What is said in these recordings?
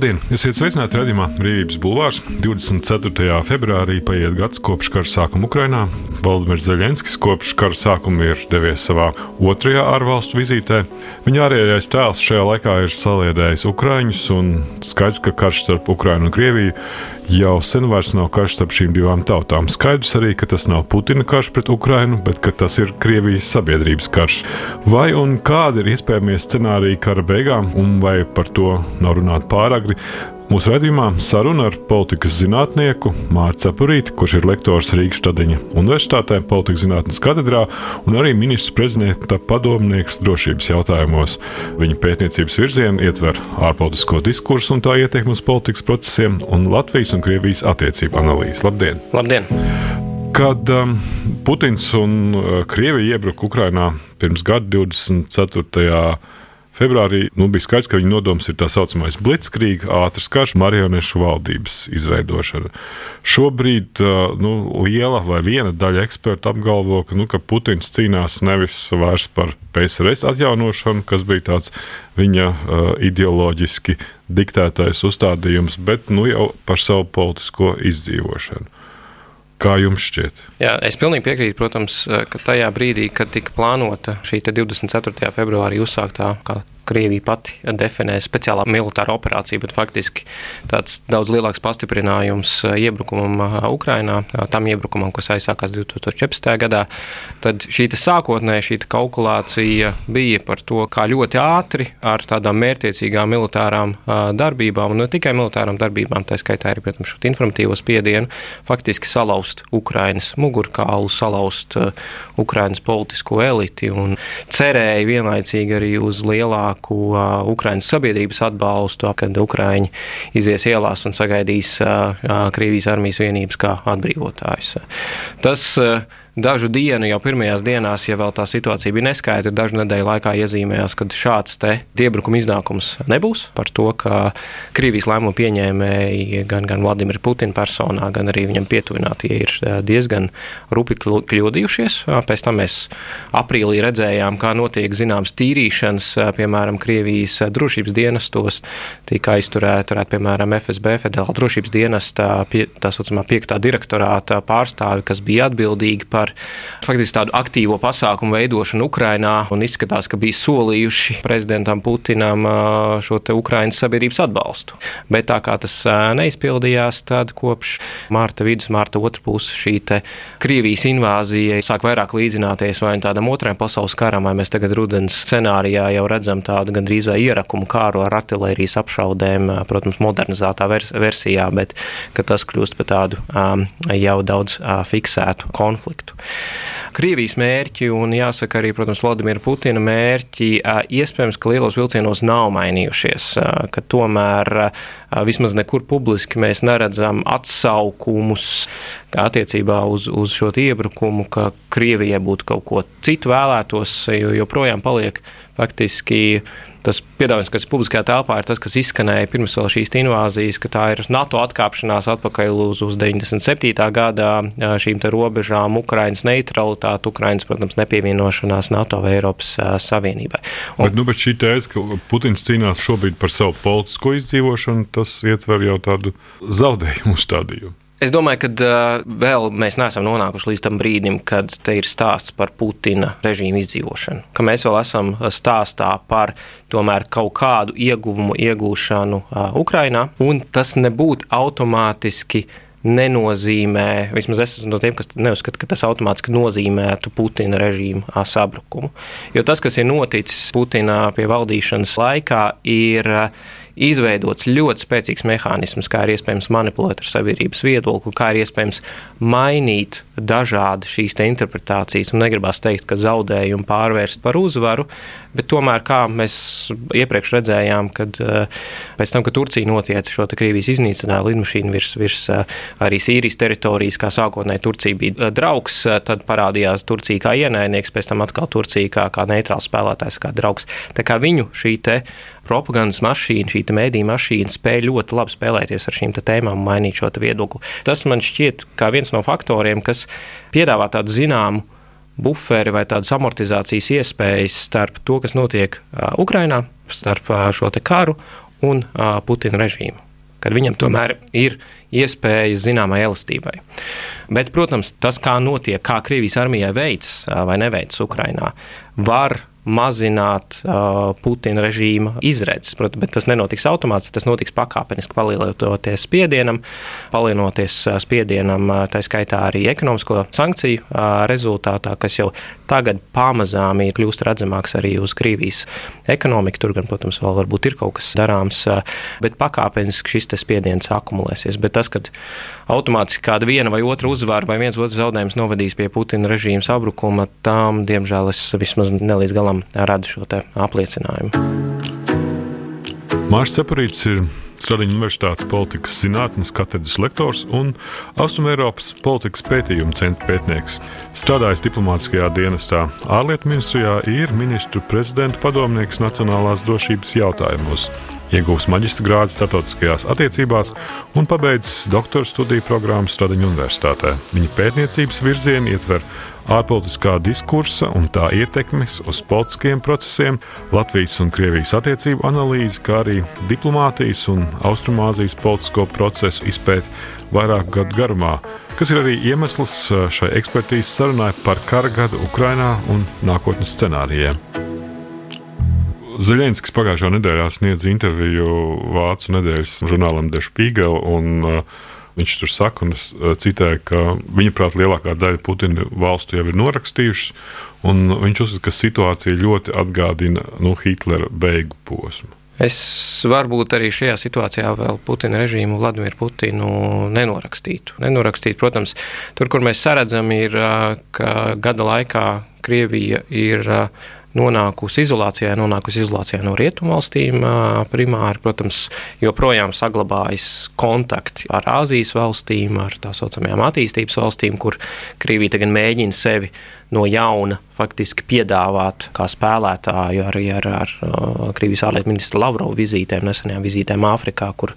Labdien! Esiet sveicināti redzamā Brīvības bulvārs. 24. februārī paiet gads kopš kara sākuma Ukrainā. Valdemirs Zelenskis kopš kara sākuma ir devies savā otrajā ārvalstu vizītē. Viņa ārējais tēls šajā laikā ir saliedējis Ukrāņus, un skaidrs, ka karš starp Ukrainu un Krieviju jau sen vairs nav karš starp šīm divām tautām. Skaidrs arī, ka tas nav Putina karš pret Ukrainu, bet tas ir Krievijas sabiedrības karš. Vai un kādi ir iespējamie scenāriji kara beigām, un vai par to nav runāt pāragri. Mūsu redzējumā saruna ar politikas zinātnieku Mārciņu Cepurīti, kurš ir lektors Rīgas Stadiņa Universitātē, politikas zinātnes katedrā un arī ministrs prezidenta padomnieks drošības jautājumos. Viņa pētniecības virziena ietver ārpolitisko diskursu un tā ietekmi uz politikas procesiem un Latvijas un Krievijas attiecību analīzi. Labdien! Labdien! Kad um, Putins un uh, Krievija iebruka Ukrajinā pirms gada 24. Februārī nu, bija skaidrs, ka viņa nodoms ir tā saucamais blitzkrīga, ātrs karš, marionešu valdības izveidošana. Šobrīd nu, liela vai viena daļa ekspertu apgalvo, ka, nu, ka Putins cīnās nevis vairs par PSRS atjaunošanu, kas bija tāds viņa uh, ideoloģiski diktētais uzstādījums, bet nu, jau par savu politisko izdzīvošanu. Kā jums šķiet? Jā, es pilnīgi piekrītu, protams, ka tajā brīdī, kad tika plānota šī 24. februārī uzsāktā, kā Krievija pati definē speciālā militāra operācija, bet faktiski tāds daudz lielāks pastiprinājums uh, iebrukumam uh, Ukrainā, uh, tam iebrukumam, kas aizsākās 2014. gadā, tad šī sākotnēji šī kalkulācija bija par to, kā ļoti ātri ar tādām mērķiecīgām militārām darbībām, un ne tikai militārām darbībām, tā skaitā arī, protams, šo informatīvo spiedienu, faktiski salauzt Ukrainas mugurkaulu, salauzt Ukrainas politisko eliti un cerēja vienlaicīgi arī uz lielāku lielāku Ukraiņas sabiedrības atbalstu, kad Ukraiņi izies ielās un sagaidīs Krievijas armijas vienības kā atbrīvotājus. Tas uh, dažu dienu, jau pirmajās dienās, ja vēl tā situācija bija neskaidra, dažu nedēļu laikā iezīmējās, ka šāds iebrukuma iznākums nebūs. Par to, ka Krievijas lēmumu pieņēmēji gan, gan Vladimira Putina personā, gan arī viņam pietuvinātie ir eh, diezgan rupi kļūdījušies. Pēc tam mēs aprīlī redzējām, kā notiek zināmas tīrīšanas, piemēram, Krievijas drošības dienestos tika aizturēta, varētu, piemēram, FSB, Federāla drošības dienesta, tā saucamā piektā direktorāta pārstāvi, kas bija atbildīgi par par faktiski tādu aktīvo pasākumu veidošanu Ukrajinā izskatās, ka bija solījuši prezidentam Putinam šo Ukraiņas sabiedrības atbalstu. Bet tā kā tas neizpildījās, tad kopš mārta vidus, mārta otrā puses šī Krievijas invāzija sāk vairāk līdzināties vai nu tādam otrajam pasaules karam, vai mēs tagad rudens scenārijā jau redzam tādu gandrīz vai ierakumu kāru ar artilērijas apšaudēm, protams, modernizētā vers versijā, bet tas kļūst par tādu um, jau daudz uh, fiksētu konfliktu konfliktu. Krievijas mērķi un jāsaka arī, protams, Vladimira Putina mērķi iespējams, ka lielos vilcienos nav mainījušies, ka tomēr vismaz nekur publiski mēs neredzam atsaukumus attiecībā uz, uz šo iebrukumu, ka Krievijai būtu kaut ko citu vēlētos, jo joprojām paliek faktiski tas piedāvājums, kas publiskajā telpā ir tas, kas izskanēja pirms šīs invāzijas, ka tā ir NATO atkāpšanās atpakaļ uz, uz 97. gadā šīm robežām, Ukraiņas neutralitāte, Ukraiņas, protams, nepievienošanās NATO vai Eiropas Savienībai. Un, bet, nu, bet šī tēze, ka Putins cīnās šobrīd par savu politisko izdzīvošanu, tas ietver jau tādu zaudējumu stadiju. Es domāju, ka uh, vēl mēs neesam nonākuši līdz tam brīdim, kad te ir stāsts par Putina režīmu izdzīvošanu. Ka mēs vēl esam stāstā par tomēr kaut kādu ieguvumu iegūšanu uh, Ukrajinā, un tas nebūtu automātiski nenozīmē, vismaz es esmu no tiem, kas neuzskata, ka tas automātiski nozīmētu Putina režīmu sabrukumu. Jo tas, kas ir noticis Putina pie valdīšanas laikā, ir izveidots ļoti spēcīgs mehānisms, kā ir iespējams manipulēt ar sabiedrības viedokli, kā ir iespējams mainīt dažādi šīs interpretācijas. Un negribās teikt, ka zaudējumu pārvērst par uzvaru, bet tomēr, kā mēs iepriekš redzējām, kad eh, pēc tam, kad Turcija notieca šo Krievijas iznīcinājumu lidmašīnu virs, virs eh, arī Sīrijas teritorijas, kā sākotnēji Turcija bija eh, draugs, tad parādījās Turcija kā ienaidnieks, pēc tam atkal Turcija kā, kā neitrāls spēlētājs, kā draugs. Tā kā viņu šī propagandas mašīna, šī mediju mašīna spēja ļoti labi spēlēties ar šīm tēmām un mainīt šo viedokli. Tas man šķiet kā viens no faktoriem, kas piedāvā tādu zināmu buferi vai tādas amortizācijas iespējas starp to, kas notiek Ukrajinā, starp šo karu un Putina režīmu kad viņam tomēr ir iespējas zināmai elastībai. Bet, protams, tas, kā notiek, kā Krievijas armijai veids vai neveids Ukrainā, var mazināt uh, Putina režīma izredzes. Protams, bet tas nenotiks automātiski, tas notiks pakāpeniski, palielinoties spiedienam, palielinoties spiedienam, tā skaitā arī ekonomisko sankciju uh, rezultātā, kas jau tagad pamazām ir kļūst redzamāks arī uz Krievijas ekonomiku. Tur gan, protams, vēl varbūt ir kaut kas darāms, bet pakāpeniski šis spiediens akumulēsies. Bet tas, ka automātiski kāda viena vai otra uzvara vai viens otrs zaudējums novadīs pie Putina režīma sabrukuma, tam, diemžēl, es vismaz nelīdz galam rada šo apliecinājumu. Mārcis Cepurīts ir Stradiņa Universitātes politikas zinātnes katedras lektors un Austrumēropas politikas pētījuma centra pētnieks. Strādājis diplomātiskajā dienestā, ārlietu ministrijā, ir ministru prezidenta padomnieks nacionālās drošības jautājumos. Ieguvis maģistra grādu starptautiskajās attiecībās un pabeidzis doktora studiju programmu Stradiņa Universitātē. Viņa pētniecības virzieni ietver ārpolitiskā diskursa un tā ietekmes uz politiskiem procesiem, Latvijas un Krievijas attiecību analīzi, kā arī diplomātijas un Austrumāzijas politisko procesu izpēti vairāku gadu garumā, kas ir arī iemesls uh, šai ekspertīzes sarunai par kara gadu Ukrainā un nākotnes scenārijiem. Zelenskis pagājušā nedēļā sniedza interviju Vācu nedēļas žurnālam uh, Viņš tur saka, un es eh, citēju, ka viņa prāt lielākā daļa Putina valstu jau ir norakstījušas, un viņš uzskata, ka situācija ļoti atgādina nu, Hitlera beigu posmu. Es varbūt arī šajā situācijā vēl Putina režīmu Vladimiru Putinu nenorakstītu. Nenorakstītu, protams, tur, kur mēs saredzam, ir, ka gada laikā Krievija ir nonākusi izolācijā, nonākusi izolācijā no rietumvalstīm. Primāri, protams, joprojām saglabājas kontakti ar Āzijas valstīm, ar tā saucamajām attīstības valstīm, kur Krievija tagad mēģina sevi no jauna faktiski piedāvāt kā spēlētāju arī ar, ar, ar Krievijas ārlietu ministru Lavrovu vizītēm, nesenajām vizītēm Āfrikā, kur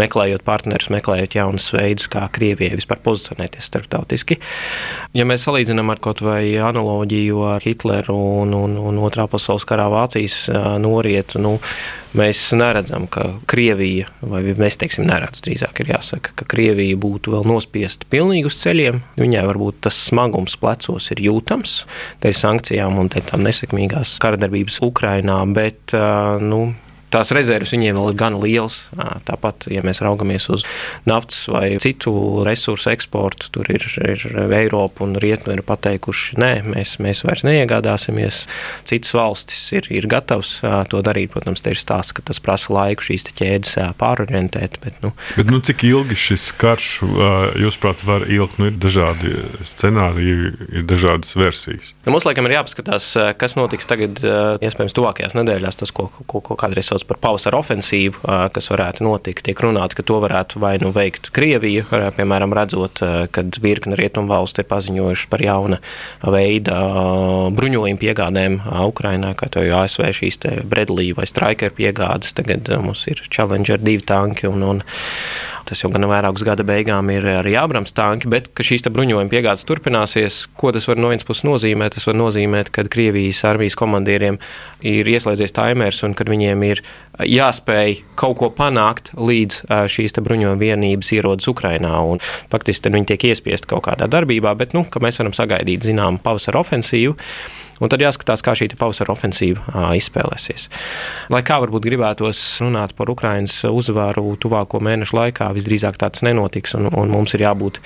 meklējot partnerus, meklējot jaunus veidus, kā Krievijai vispār pozicionēties starptautiski. Ja mēs salīdzinām ar kaut vai analoģiju ar Hitleru un, un, un otrā pasaules karā Vācijas norietu, nu, mēs neredzam, ka Krievija, vai mēs teiksim, neredz, drīzāk ir jāsaka, ka Krievija būtu vēl nospiesta pilnīgi uz ceļiem. Viņai varbūt tas smagums plecos ir jūtams dēļ sankcijām un dēļ tām nesekmīgās karadarbības Ukrainā, bet, nu, tās rezerves viņiem vēl ir gan liels. Tāpat, ja mēs raugamies uz naftas vai citu resursu eksportu, tur ir, ir Eiropa un Rietumi ir pateikuši, nē, mēs, mēs vairs neiegādāsimies. Citas valstis ir, ir gatavas to darīt. Protams, ir stāsts, ka tas prasa laiku šīs ķēdes pārorientēt. Bet, nu, bet, nu, cik ilgi šis karš, jūsuprāt, var ilgt? Nu, ir dažādi scenāriji, ir dažādas versijas. Nu, mums laikam ir jāpaskatās, kas notiks tagad, iespējams, tuvākajās nedēļās, tas, ko, ko, ko kādreiz sauc par pavasara ofensīvu, kas varētu notikt. Tiek runāts, ka to varētu vai nu veikt Krievija, piemēram, redzot, kad virkni rietumu valsts ir paziņojuši par jauna veida bruņojumu piegādēm Ukrainā, kā to jau ASV šīs Bredlī vai Striker piegādes. Tagad mums ir Challenger divi tanki un, un tas jau gan vairākus gada beigām ir arī Abrams tanki, bet ka šīs bruņojuma piegādes turpināsies, ko tas var no vienas puses nozīmēt? Tas var nozīmēt, ka Krievijas armijas komandieriem ir ieslēdzies taimers un kad viņiem ir jāspēj kaut ko panākt, līdz šīs bruņojuma vienības ierodas Ukrainā. Un, faktiski viņi tiek iespiesti kaut kādā darbībā, bet nu, mēs varam sagaidīt zināmu pavasara ofensīvu. Un tad jāskatās, kā šī pavasara ofensīva izspēlēsies. Lai kā varbūt gribētos runāt par Ukraiņas uzvaru tuvāko mēnešu laikā, visdrīzāk tāds nenotiks. Un, un mums ir jābūt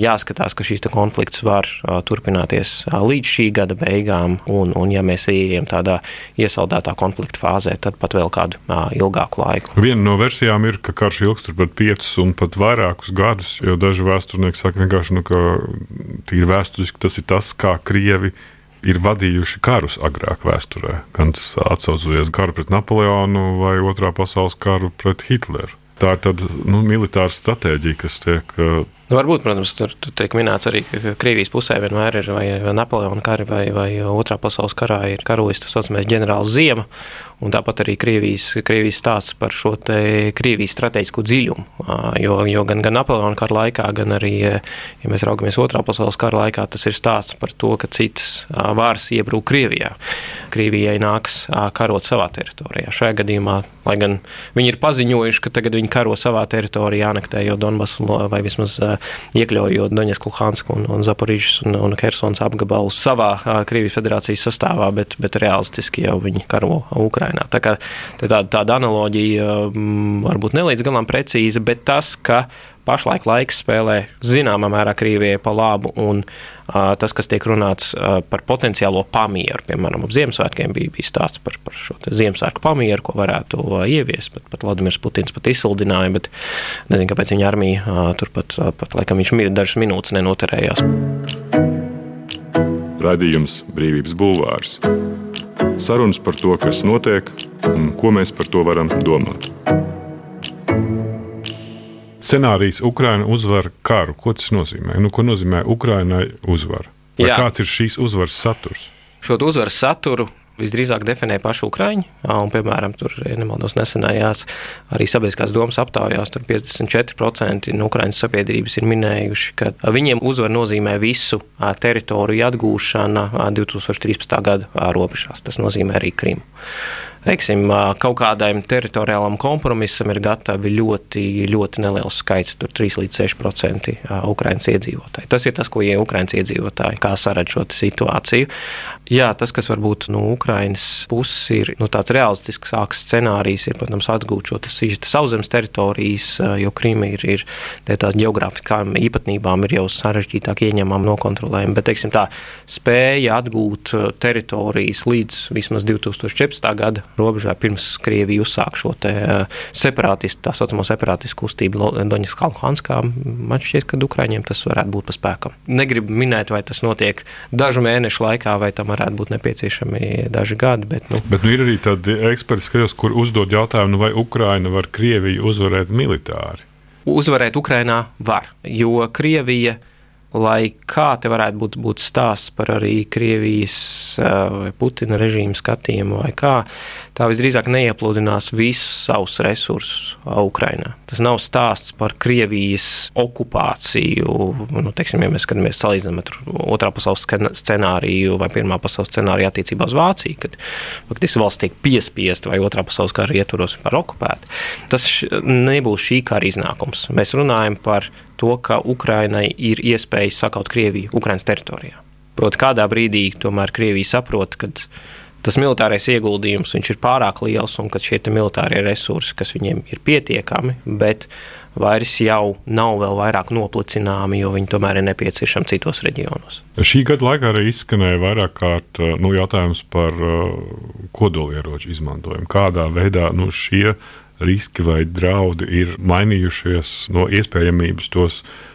jāskatās, ka šīs konflikts var turpināties līdz šī gada beigām. Un, un ja mēs ieejam tādā iesaldētā konflikta fāzē, tad pat vēl kādu ilgāku laiku. Viena no versijām ir, ka karš ilgs turpat piecus un pat vairākus gadus, jo daži vēsturnieki saka vienkārši, nu, ka tīri vēsturiski tas ir tas, kā Krievi ir vadījuši karus agrāk vēsturē, gan atcaucoties karu pret Napoleonu vai Otrā pasaules karu pret Hitleru. Tā ir tāda nu, militāra stratēģija, kas tiek uh, Nu, varbūt, protams, tur, tur tiek minēts arī, ka Krievijas pusē vienmēr ir vai, Napoleona kari, vai, vai Otrā pasaules karā ir karojis tas saucamais ģenerālis Ziema, un tāpat arī Krievijas, Krievijas stāsts par šo Krievijas strateģisko dziļumu, jo, jo gan, gan Napoleona kara laikā, gan arī, ja mēs raugamies Otrā pasaules kara laikā, tas ir stāsts par to, ka citas vāras iebrūk Krievijā. Krievijai nāks karot savā teritorijā. Šajā gadījumā, lai gan viņi ir paziņojuši, ka tagad viņi karo savā teritorijā, anektējot Donbasu vai vismaz iekļaujot Doņetsku, Luhansku un, un Zaporīžas un, un Hersons apgabalus savā Krievijas federācijas sastāvā, bet, bet realistiski jau viņi karo Ukrainā. Tā kā tāda, tāda analoģija varbūt ne līdz galam precīza, bet tas, ka pašlaik laiks spēlē zināmā mērā Krievijai pa labu, un uh, tas, kas tiek runāts uh, par potenciālo pamieru, piemēram, ap Ziemassvētkiem bija, bija stāsts par, par šo Ziemassvētku pamieru, ko varētu uh, ieviest, bet pat Vladimirs Putins pat izsludināja, bet nezinu, kāpēc viņa armija uh, turpat, uh, pat, laikam viņš dažas minūtes nenoturējās. Radījums Brīvības bulvārs. Sarunas par to, kas notiek un ko mēs par to varam domāt scenārijs Ukraina uzvar karu. Ko tas nozīmē? Nu, ko nozīmē Ukrainai uzvara? Kāds ir šīs uzvaras saturs? Šo uzvaras saturu visdrīzāk definē paši Ukrāņi. Un, piemēram, tur ja nemaldos nesenajās arī sabiedriskās domas aptaujās, tur 54% no Ukrāņas sabiedrības ir minējuši, ka viņiem uzvar nozīmē visu teritoriju atgūšana 2013. gada robežās. Tas nozīmē arī Krimu teiksim, kaut kādam teritoriālam kompromisam ir gatavi ļoti, ļoti neliels skaits, tur 3 līdz 6% Ukraiņas iedzīvotāji. Tas ir tas, ko ja Ukraiņas iedzīvotāji kā saredz šo situāciju. Jā, tas, kas varbūt no Ukraiņas puses ir nu, tāds realistisks scenārijs, ir, protams, atgūt šo sauszemes teritorijas, jo Krīma ir, ir tādām geogrāfiskām īpatnībām ir jau sarežģītāk ieņemama, nokontrolējama. Bet, teiksim tā, spēja atgūt teritorijas līdz vismaz 2014. gada robežā pirms Krievija uzsāk šo separātistu, tā saucamo separātistu kustību Doņas Kalhanskā. Man šķiet, ka Ukraiņiem tas varētu būt pa spēkam. Negribu minēt, vai tas notiek dažu mēnešu laikā, vai tam varētu būt nepieciešami daži gadi. Bet, nu. bet nu, ir arī tādi eksperti, skatos, kur uzdod jautājumu, nu, vai Ukraina var Krieviju uzvarēt militāri. Uzvarēt Ukrainā var, jo Krievija ir lai kā te varētu būt, būt stāsts par arī Krievijas vai Putina režīmu skatījumu, vai kā, tā visdrīzāk neiepludinās visus savus resursus Ukrainā. Tas nav stāsts par Krievijas okupāciju, nu, teiksim, ja mēs skatāmies salīdzinām ar otrā pasaules scenāriju vai pirmā pasaules scenāriju attiecībā uz Vāciju, kad faktiski valsts tiek piespiesta vai otrā pasaules kara ietvaros vispār okupēta. Tas nebūs šī kara iznākums. Mēs runājam par to, ka Ukrainai ir iespējas sakaut Krieviju Ukraiņas teritorijā. Proti, kādā brīdī tomēr Krievija saprot, ka tas militārais ieguldījums ir pārāk liels un ka šie militārie resursi, kas viņiem ir pietiekami, bet vairs jau nav vēl vairāk noplicināmi, jo viņi tomēr ir nepieciešami citos reģionos. Šī gada laikā arī izskanēja vairāk kārt nu, jautājums par uh, kodolieroču izmantojumu. Kādā veidā nu, šie riski vai draudi ir mainījušies no iespējamības tos izmantot,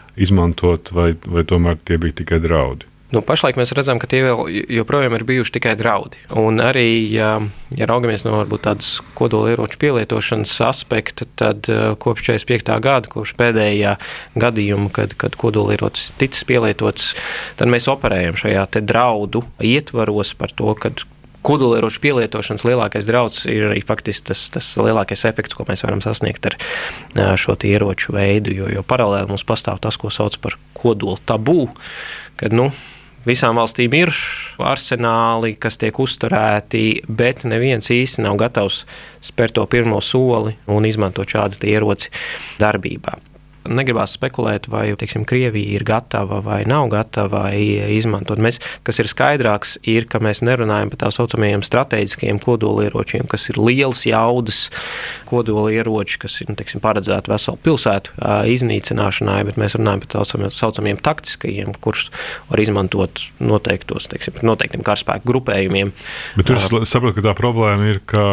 vai, vai tomēr tie bija tikai draudi? Nu, pašlaik mēs redzam, ka tie vēl joprojām ir bijuši tikai draudi. Un arī, ja, ja raugamies no varbūt, tādas kodolieroču pielietošanas aspekta, tad uh, kopš 45. gada, kopš pēdējā gadījuma, kad, kad kodolierocis ticis pielietots, tad mēs operējam šajā draudu ietvaros par to, ka kodolieroču pielietošanas lielākais draudz ir arī faktiski tas, tas lielākais efekts, ko mēs varam sasniegt ar šo ieroču veidu. Jo, jo paralēli mums pastāv tas, ko sauc par kodola tabū, kad nu, Visām valstīm ir arsenāli, kas tiek uzturēti, bet neviens īsti nav gatavs spērt to pirmo soli un izmantot šādu ieroci darbībā. Negribās spekulēt, vai teiksim, Krievija ir gatava vai nav gatava izmantot. Mēs, kas ir skaidrāks, ir, ka mēs nerunājam par tā saucamajiem strateģiskiem kodolieročiem, kas ir liels jaudas kodolieroči, kas ir nu, teiksim, paredzēti veselu pilsētu iznīcināšanai, bet mēs runājam par tā saucamajiem taktiskajiem, kurus var izmantot noteiktos, teiksim, noteiktiem karaspēku grupējumiem. Bet tur es saprotu, ka tā problēma ir, ka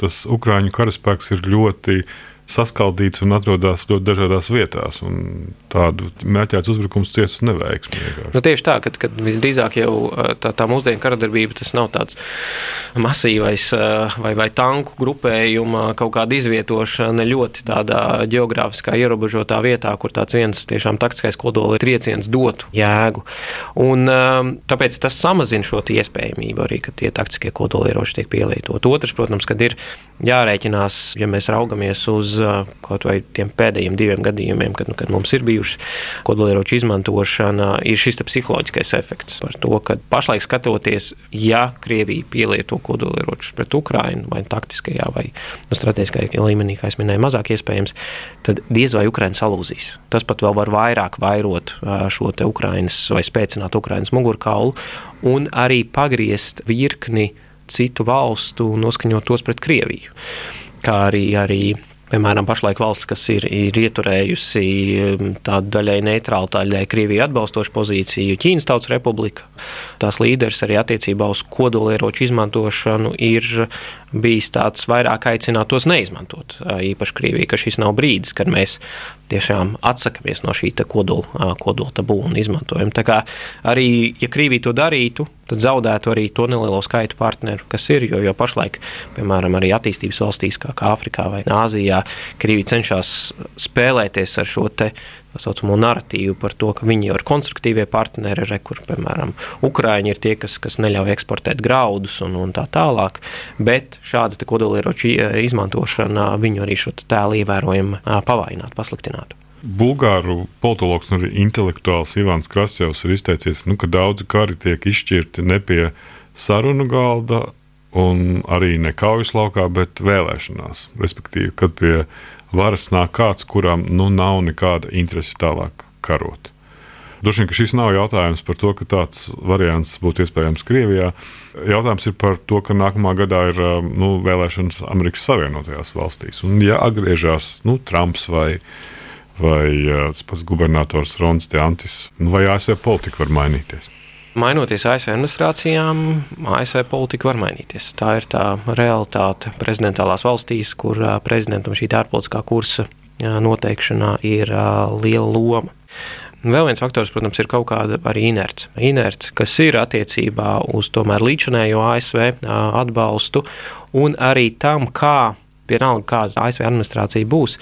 tas Ukrāņu karaspēks ir ļoti saskaldīts un atrodas ļoti dažādās vietās. Tādu mērķēts uzbrukums ciesus neveiksmi. Nu, tieši tā, kad, kad visdrīzāk jau tā, tā mūsdienu karadarbība tas nav tāds masīvais vai, vai tanku grupējuma kaut kāda izvietošana ļoti tādā geogrāfiskā ierobežotā vietā, kur tāds viens tiešām taktiskais kodola trieciens dotu jēgu. Un, tāpēc tas samazina šo iespējamību arī, ka tie taktiskie kodolieroči tiek pielietoti. Otrs, protams, kad ir jārēķinās, ja mēs raugamies uz kaut vai tiem pēdējiem diviem gadījumiem, kad, nu, kad mums ir bijuši kodolieroču izmantošana, ir šis psiholoģiskais efekts par to, ka pašlaik skatoties, ja Krievija pielieto kodolieročus pret Ukrainu vai taktiskajā vai nu, strateģiskajā līmenī, kā es minēju, mazāk iespējams, tad diez vai Ukraina salūzīs. Tas pat vēl var vairāk vairot šo te Ukrainas vai spēcināt Ukrainas mugurkaulu un arī pagriezt virkni citu valstu noskaņot tos pret Krieviju. Kā arī, arī Piemēram, pašlaik valsts, kas ir, ir ieturējusi um, tādu daļai neitrālu, daļai Krieviju atbalstošu pozīciju, Ķīnas Tautas Republika. Tās līderis arī attiecībā uz kodolieroču izmantošanu ir bijis tāds vairāk aicināt tos neizmantot. Īpaši Krievija, ka šis nav brīdis, kad mēs tiešām atsakāmies no šī kodola, kodola tabū un izmantojam. Tā kā arī, ja Krievija to darītu, tad zaudētu arī to nelielo skaitu partneru, kas ir. Jo, jo pašlaik, piemēram, arī attīstības valstīs, kā, kā Āfrikā vai Āzijā, Krievija cenšas spēlēties ar šo te tā saucamo narratīvu par to, ka viņi jau ir konstruktīvie partneri, re, kur, piemēram, Ukrāņi ir tie, kas, kas neļauj eksportēt graudus un, un tā tālāk, bet šāda kodolieroču izmantošana viņu arī šo tēlu ievērojami pavainātu, pasliktinātu. Bulgāru politologs un intelektuāls Ivans Krasjovs ir izteicies, nu, ka daudzi kari tiek izšķirti ne pie sarunu galda un arī ne kaujas laukā, bet vēlēšanās. Respektīvi, kad pie varas nāk kāds, kuram nu, nav nekāda interese tālāk karot. Droši vien, ka šis nav jautājums par to, ka tāds variants būtu iespējams Krievijā. Jautājums ir par to, ka nākamā gadā ir nu, vēlēšanas Amerikas Savienotajās valstīs. Un, ja atgriežas nu, Trumps vai, vai tas pats gubernators Rons Deantis, nu, vai ASV politika var mainīties? Mainoties ASV administrācijām, ASV politika var mainīties. Tā ir tā realitāte prezidentālās valstīs, kur prezidentam šī ārpolitiskā kursa noteikšanā ir liela loma. Vēl viens faktors, protams, ir kaut kāda arī inerce. Inerce, kas ir attiecībā uz līdzinējo ASV atbalstu un arī tam, kā vienalga, kāda ASV administrācija būs,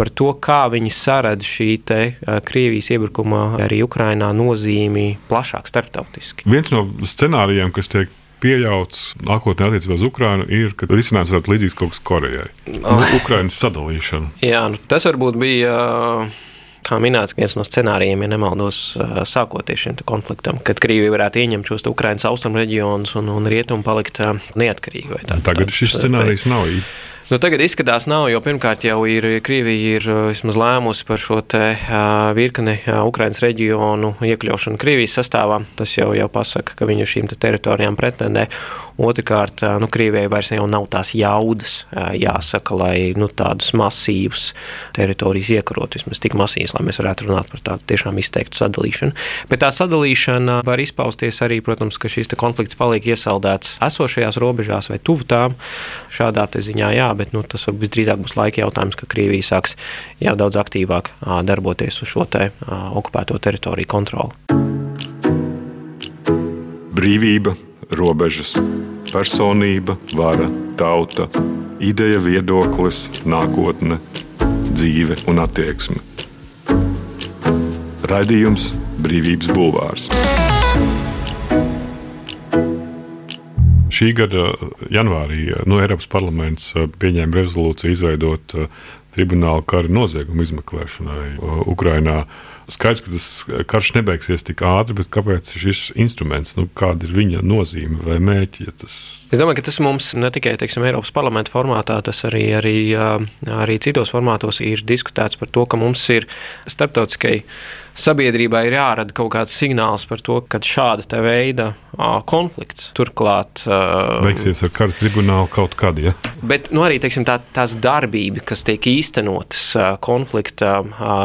par to, kā viņi saredz šī te, Krievijas iebrukuma arī Ukrainā nozīmi plašāk starptautiski. Viens no scenārijiem, kas tiek pieļauts nākotnē attiecībā uz Ukrajinu, ir, ka risinājums varētu līdzīgs kaut kas Korejai. Nu, Ukraiņas sadalīšana. Jā, nu, tas varbūt bija. Kā minēts, viens no scenārijiem, ja nemaldos, sākoties šim konfliktam, kad Krievija varētu ieņemt šos Ukraiņas austrumu reģionus un, un rietumu palikt neatkarīgi. Tā, Tagad šis scenārijs nav īsti. Nu, tagad izskatās, nav, jo pirmkārt jau ir Krievija ir vismaz lēmusi par šo te, uh, virkni uh, Ukraiņas reģionu iekļaušanu Krievijas sastāvā. Tas jau, jau pasaka, ka viņi šīm te teritorijām pretendē. Otrakārt, uh, nu, Krievijai vairs jau nav tās jaudas, uh, jāsaka, lai nu, tādus masīvus teritorijas iekarot, vismaz tik masīvas, lai mēs varētu runāt par tādu tiešām izteiktu sadalīšanu. Bet tā sadalīšana var izpausties arī, protams, ka šis konflikts paliek iesaldēts esošajās robežās vai tuvu tām. Šādā ziņā, jā, bet nu, tas visdrīzāk būs laika jautājums, ka Krievija sāks jau daudz aktīvāk darboties uz šo te okupēto teritoriju kontroli. Brīvība, robežas, personība, vara, tauta, ideja, viedoklis, nākotne, dzīve un attieksme. Raidījums Brīvības Bulvārs. Šī gada janvārī no Eiropas parlaments uh, pieņēma rezolūciju izveidot tribunālu kara noziegumu izmeklēšanai Ukrajinā. Skaidrs, ka tas karš nebeigsies tik ātri, bet kāpēc šis instruments, nu, kāda ir viņa nozīme vai mērķi? Ja tas... Es domāju, ka tas mums ne tikai teiksim, Eiropas parlamenta formātā, tas arī, arī, arī citos formātos ir diskutēts par to, ka mums ir starptautiskai sabiedrībai ir jārada kaut kāds signāls par to, ka šāda veida konflikts turklāt beigsies ar kara tribunālu kaut kad. Ja? Bet nu, arī teiksim, tā, tās darbības, kas tiek īstenotas konflikta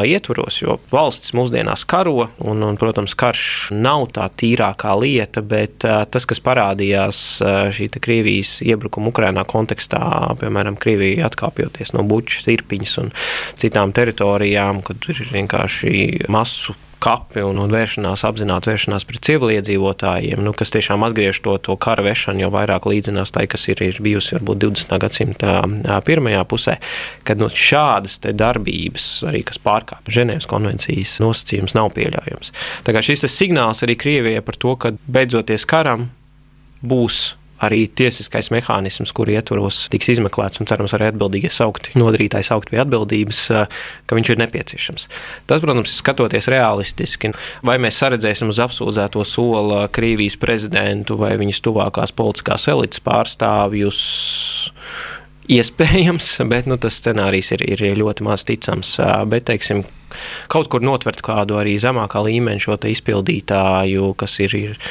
ietvaros, jo valsts mūsdienās karo, un, un, protams, karš nav tā tīrākā lieta, bet tas, kas parādījās šī Krievijas iebrukuma Ukrainā kontekstā, piemēram, Krievija atkāpjoties no Bučas, Irpiņas un citām teritorijām, kad ir vienkārši masu kapi un, un vēršanās, apzināta vēršanās pret civiliedzīvotājiem, nu, kas tiešām atgriež to, to kara vešanu jau vairāk līdzinās tai, kas ir, ir bijusi varbūt 20. gadsimta pirmajā pusē, kad nu, šādas darbības, arī kas pārkāpj Ženēvas konvencijas nosacījumus, nav pieļaujams. Tā kā šis signāls arī Krievijai par to, ka beidzoties karam būs arī tiesiskais mehānisms, kur ietvaros tiks izmeklēts un cerams arī atbildīgie saukti, nodarītājs saukt pie atbildības, ka viņš ir nepieciešams. Tas, protams, skatoties realistiski, vai mēs saredzēsim uz apsūdzēto soli Krievijas prezidentu vai viņas tuvākās politiskās elites pārstāvjus. Iespējams, bet nu, tas scenārijs ir, ir ļoti maz ticams. Bet, teiksim, kaut kur notvert kādu arī zemākā līmeņa šo izpildītāju, kas ir, ir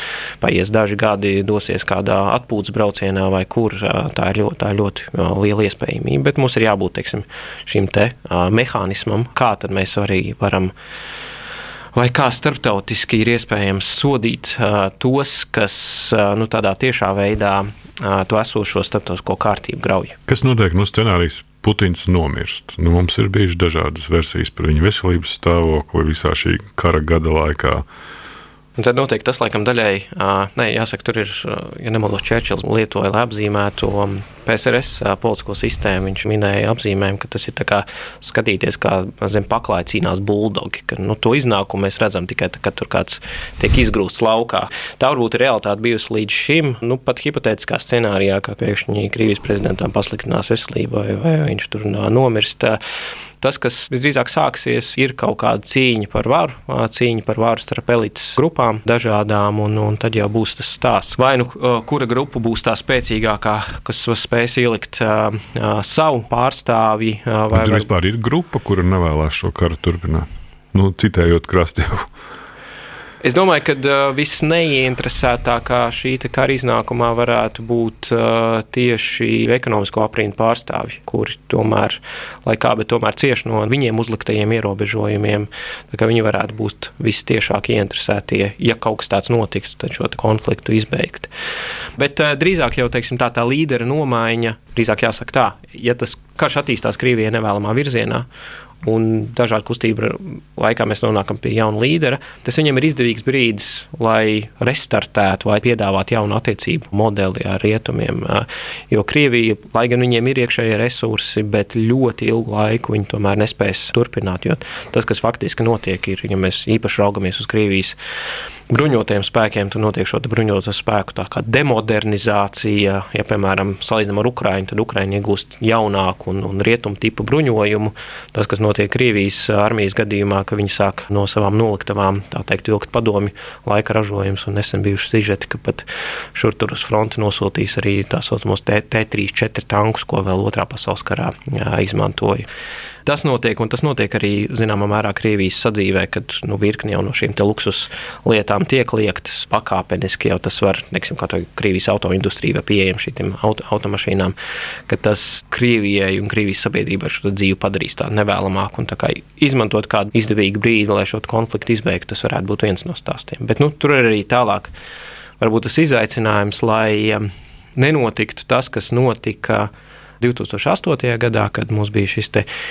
paies daži gadi, dosies kādā atpūtas braucienā vai kur. Tā ir ļoti, tā ir ļoti liela iespējamība. Bet mums ir jābūt teiksim, šim te mehānismam, kā mēs arī varam vai kā starptautiski ir iespējams sodīt uh, tos, kas uh, nu, tādā tiešā veidā uh, to esošo starptautisko kārtību grauj. Kas notiek no scenārijas Putins nomirst. Nu, mums ir bijušas dažādas versijas par viņa veselības stāvokli visā šī kara gada laikā. Un tad notiek tas, laikam, daļēji, nē, jāsaka, tur ir, ja nemaldos, Čērčils lietoja, lai apzīmētu PSRS politisko sistēmu. Viņš minēja apzīmējumu, ka tas ir kā skatīties, kā zem paklāja cīnās buldogi. Ka, nu, to iznākumu mēs redzam tikai tad, kad tur kāds tiek izgrūsts laukā. Tā varbūt ir realitāte bijusi līdz šim, nu, pat hipotētiskā scenārijā, ka pēkšņi Krievijas prezidentam pasliktinās veselība vai, viņš tur nomirst. Tas, kas visdrīzāk sāksies, ir kaut kāda cīņa par varu, cīņa par varu starp elites grupām, dažādām, un, un tad jau būs tas stāsts. Vai nu kura grupa būs tā spēcīgākā, kas spēs ielikt uh, savu pārstāvi? Uh, vai tur vispār ir grupa, kura nevēlas šo karu turpināt? Nu, citējot krastievu. Es domāju, ka uh, viss neieinteresētākā šī kara iznākumā varētu būt uh, tieši ekonomisko aprindu pārstāvji, kuri tomēr, lai kā, bet tomēr cieš no viņiem uzliktajiem ierobežojumiem. Viņi varētu būt vistiešāk ieinteresētie, ja kaut kas tāds notiks, tad šo konfliktu izbeigt. Bet uh, drīzāk jau teiksim, tā, tā līdera nomaiņa, drīzāk jāsaka tā, ja tas karš attīstās Krievijai nevēlamā virzienā un dažādu kustību laikā mēs nonākam pie jauna līdera, tas viņam ir izdevīgs brīdis, lai restartētu vai piedāvātu jaunu attiecību modeli ar rietumiem. Jo Krievija, lai gan viņiem ir iekšējie resursi, bet ļoti ilgu laiku viņi tomēr nespēs turpināt. Jo tas, kas faktiski notiek, ir, ja mēs īpaši raugamies uz Krievijas bruņotajiem spēkiem, tur notiek šo bruņoto spēku demodernizācija. Ja, piemēram, salīdzinām ar Ukraiņu, tad Ukraiņa iegūst jaunāku un, un rietumu tipu bruņojumu. Tas, kas notiek Krievijas armijas gadījumā, ka viņi sāk no savām noliktavām, teikt, vilkt padomi laika ražojumus, un nesen bijuši sižeti, ka pat šur tur uz fronti nosūtīs arī tā saucamos T3, 4 tankus, ko vēl otrā pasaules karā jā, izmantoja. Tas notiek, un tas notiek arī zināmā mērā Krievijas sadzīvē, kad nu, virkni jau no šīm luksus lietām tiek liektas pakāpeniski. Jau tas var, neksim, kā tā Krievijas autoindustrija vai pieejama šīm auto, automašīnām, ka tas Krievijai un Krievijas sabiedrībai šo dzīvi padarīs tādu nevēlamāku un tā kā izmantot kādu izdevīgu brīdi, lai šo konfliktu izbeigtu. Tas varētu būt viens no stāstiem. Bet nu, tur ir arī tālāk varbūt tas izaicinājums, lai um, nenotiktu tas, kas notika 2008. gadā, kad mums bija šis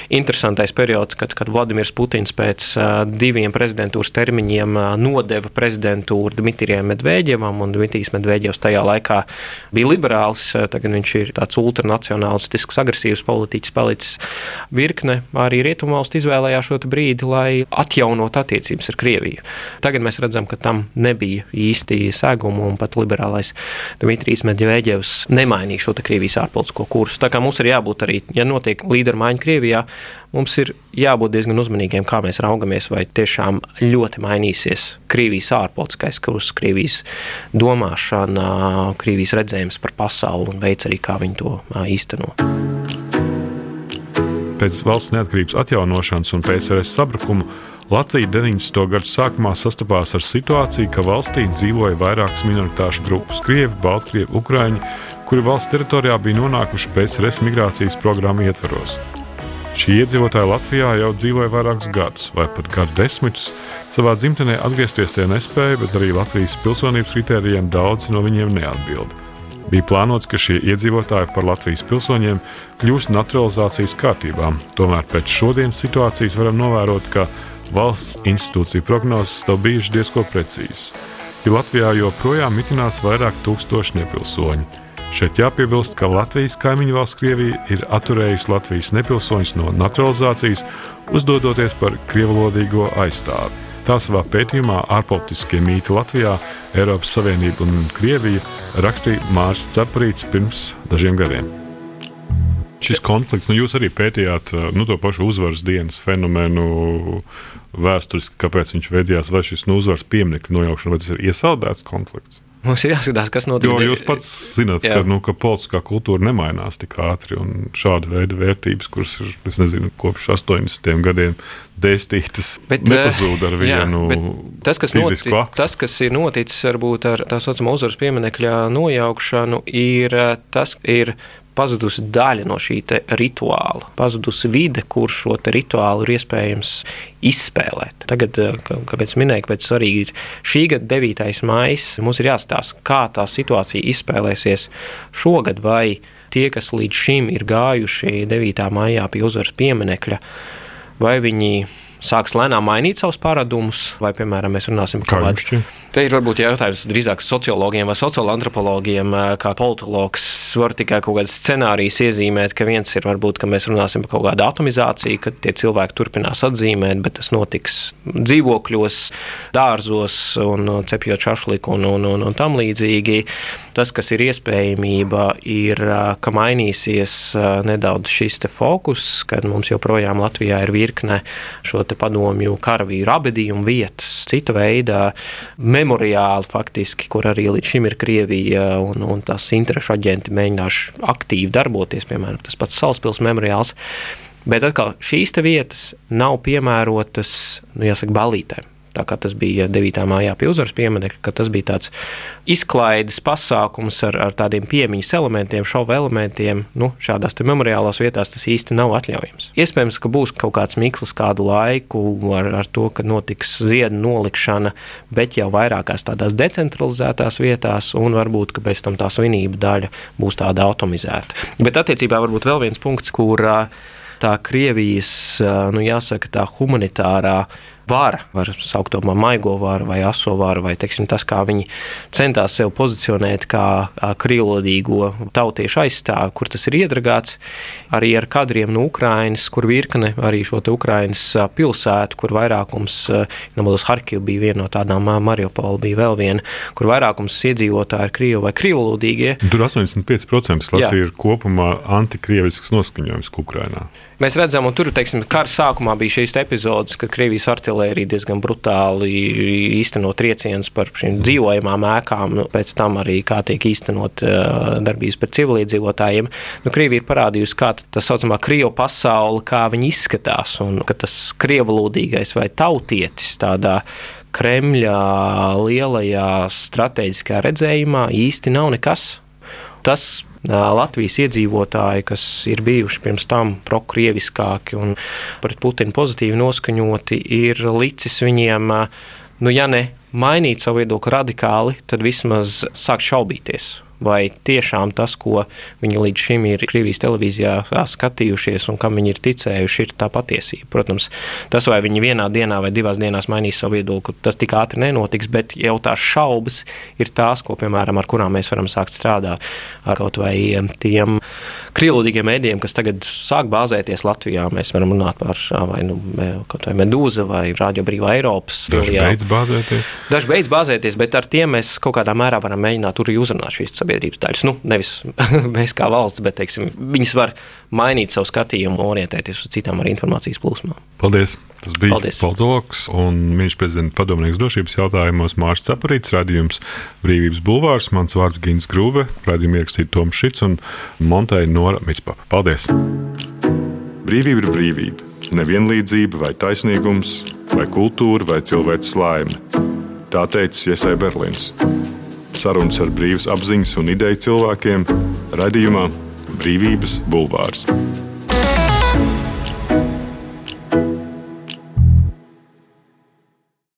interesantais periods, kad, kad Vladimirs Putins pēc diviem prezidentūras termiņiem nodeva prezidentūru Dmitrijam Medveģevam, un Dmitrijs Medveģevs tajā laikā bija liberāls, tagad viņš ir tāds ultranacionālistisks, agresīvs politiķis palicis. Virkne arī Rietumvalsts izvēlējās šo brīdi, lai atjaunot attiecības ar Krieviju. Tagad mēs redzam, ka tam nebija īsti sēgumu, un pat liberālais Dmitrijs Medveģevs nemainīja šo Krievijas ārpolitisko kursu. Kā mums ir jābūt arī, ja notiek līderu maiņa Krievijā, mums ir jābūt diezgan uzmanīgiem, kā mēs raugamies, vai tiešām ļoti mainīsies Krievijas ārpolitiskais kurs, Krievijas domāšana, Krievijas redzējums par pasauli un veids arī, kā viņi to īsteno. Pēc valsts neatkarības atjaunošanas un PSRS sabrukuma Latvija 90. gadu sākumā sastapās ar situāciju, ka valstī dzīvoja vairākas minoritāšu grupas - krievi, baltkrievi, ukrāņi, kuri valsts teritorijā bija nonākuši pēc resmigrācijas programmu ietvaros. Šie iedzīvotāji Latvijā jau dzīvoja vairākus gadus, vai pat gadu desmitus. Savā dzimtenē atgriezties tie nespēja, bet arī Latvijas pilsonības kritērijiem daudzi no viņiem neatbild. Bija plānots, ka šie iedzīvotāji par Latvijas pilsoņiem kļūs naturalizācijas kārtībā. Tomēr pēc šodienas situācijas varam novērot, ka valsts institūciju prognozes nav bijušas diezgan precīzas, jo Latvijā joprojām mitinās vairāk tūkstoši nepilsoņu. Šeit jāpiebilst, ka Latvijas kaimiņu valsts Krievija ir atturējusi Latvijas nepilsoņus no naturalizācijas, uzdodoties par krievlodīgo aizstāvi. Tā savā pētījumā ārpolitiskie mīti Latvijā, Eiropas Savienība un Krievija rakstīja Mārcis Ceprīts pirms dažiem gadiem. Šis konflikts, nu jūs arī pētījāt nu, to pašu uzvaras dienas fenomenu vēsturiski, kāpēc viņš veidojās, vai šis nu, uzvaras pieminiektu nojaukšana, vai tas ir iesaldēts konflikts? Mums ir jāskatās, kas notiks. Jo jūs pats zināt, ka, nu, ka politiskā kultūra nemainās tik ātri, un šāda veida vērtības, kuras ir nezinu, kopš 80. gadiem dēstītas, bet, nepazūd ar vienu. Jā, tas, kas notic, tas, kas ir noticis varbūt ar tā saucamo uzvaras pieminekļa nojaukšanu, ir tas, ir pazudusi daļa no šī rituāla, pazudusi vide, kur šo rituālu ir iespējams izspēlēt. Tagad, eh, kāpēc minēju, ka svarīgi ir šī gada 9. maija, mums ir jāstāsta, kā tā situācija izspēlēsies šogad, vai tie, kas līdz šim ir gājuši 9. maijā pie uzvaras pieminekļa, vai viņi sāks lēnām mainīt savus paradumus, vai, piemēram, mēs runāsim par kādu tādu. Te ir varbūt jautājums drīzāk sociologiem vai sociālantropologiem, eh, kā politologs var tikai kaut kādas scenārijas iezīmēt, ka viens ir varbūt, ka mēs runāsim par kaut kādu atomizāciju, ka tie cilvēki turpinās atzīmēt, bet tas notiks dzīvokļos, dārzos un cepjot šašliku un, un, un, un tam līdzīgi. Tas, kas ir iespējamība, ir, ka mainīsies nedaudz šis fokus, kad mums joprojām Latvijā ir virkne šo padomju karavīru abedījumu vietas, cita veida memoriāli faktiski, kur arī līdz šim ir Krievija un, un tās interešu aģenti mēģināšu aktīvi darboties, piemēram, tas pats Salaspils memoriāls. Bet atkal šīs vietas nav piemērotas, nu, jāsaka, balītēm. Tā kā tas bija 9. mājā pie uzvaras pieminiekta, ka tas bija tāds izklaides pasākums ar, ar tādiem piemiņas elementiem, šovu elementiem. Nu, šādās memoriālās vietās tas īsti nav atļaujams. Iespējams, ka būs kaut kāds mikls kādu laiku ar, ar to, ka notiks ziedu nolikšana, bet jau vairākās tādās decentralizētās vietās, un varbūt pēc tam tā svinību daļa būs tāda automizēta. Bet attiecībā varbūt vēl viens punkts, kur tā Krievijas, nu jāsaka, tā humanitārā vara, var saukt to par maigo varu vai aso varu, vai teiksim, tas, kā viņi centās sevi pozicionēt kā krievlodīgo tautiešu aizstāvi, kur tas ir iedragāts. Arī ar kadriem no Ukrainas, kur virkne arī šo Ukrainas pilsētu, kur vairākums, nemaldos, Harkiv bija viena no tādām, Mariupola bija vēl viena, kur vairākums iedzīvotāji ir krievi vai krievlodīgie. Tur 85% lasīja ir kopumā antikrievisks noskaņojums Ukrainā. Mēs redzam, un tur, teiksim, kara sākumā bija šīs epizodes, kad Krievijas artilērija diezgan brutāli īstenot triecienus par šīm dzīvojamām ēkām, nu, pēc tam arī kā tiek īstenot darbības pret civiliedzīvotājiem. Nu, Krievija ir parādījusi, kā tā saucamā Krievu pasaule, kā viņi izskatās, un ka tas krievlūdīgais vai tautietis tādā Kremļa lielajā strateģiskā redzējumā īsti nav nekas. Tas Latvijas iedzīvotāji, kas ir bijuši pirms tam prokrieviskāki un pret Putinu pozitīvi noskaņoti, ir licis viņiem, nu, ja ne mainīt savu viedokli radikāli, tad vismaz sākt šaubīties vai tiešām tas, ko viņi līdz šim ir Krievijas televīzijā skatījušies un kam viņi ir ticējuši, ir tā patiesība. Protams, tas, vai viņi vienā dienā vai divās dienās mainīs savu viedokli, tas tik ātri nenotiks, bet jau tās šaubas ir tās, ko, piemēram, ar kurām mēs varam sākt strādāt ar kaut vai tiem krievlīgiem mēdījiem, kas tagad sāk bāzēties Latvijā. Mēs varam runāt par vai, nu, vai Medūza vai Radio Brīvā Eiropas. Daži beidz bāzēties. Daži beidz bāzēties, bet ar tiem mēs kaut kādā mērā varam mēģināt tur uzrunāt šīs sabiedrības daļas. Nu, nevis mēs kā valsts, bet teiksim, viņas var mainīt savu skatījumu, orientēties uz citām ar informācijas plūsmām. Paldies! Tas bija politologs un ministrs prezidenta padomnieks drošības jautājumos Mārcis Caparīts, radījums Brīvības bulvārs. Mans vārds Gins Grūve, radījuma ierakstīja Toms Šits un Monteja Nora Mitspapa. Paldies! Brīvība ir brīvība nevienlīdzība vai taisnīgums, vai kultūra vai cilvēks laime. Tā teica Iesai Berlīns. Sarunas ar brīvas apziņas un ideju cilvēkiem radījumā Brīvības bulvārs.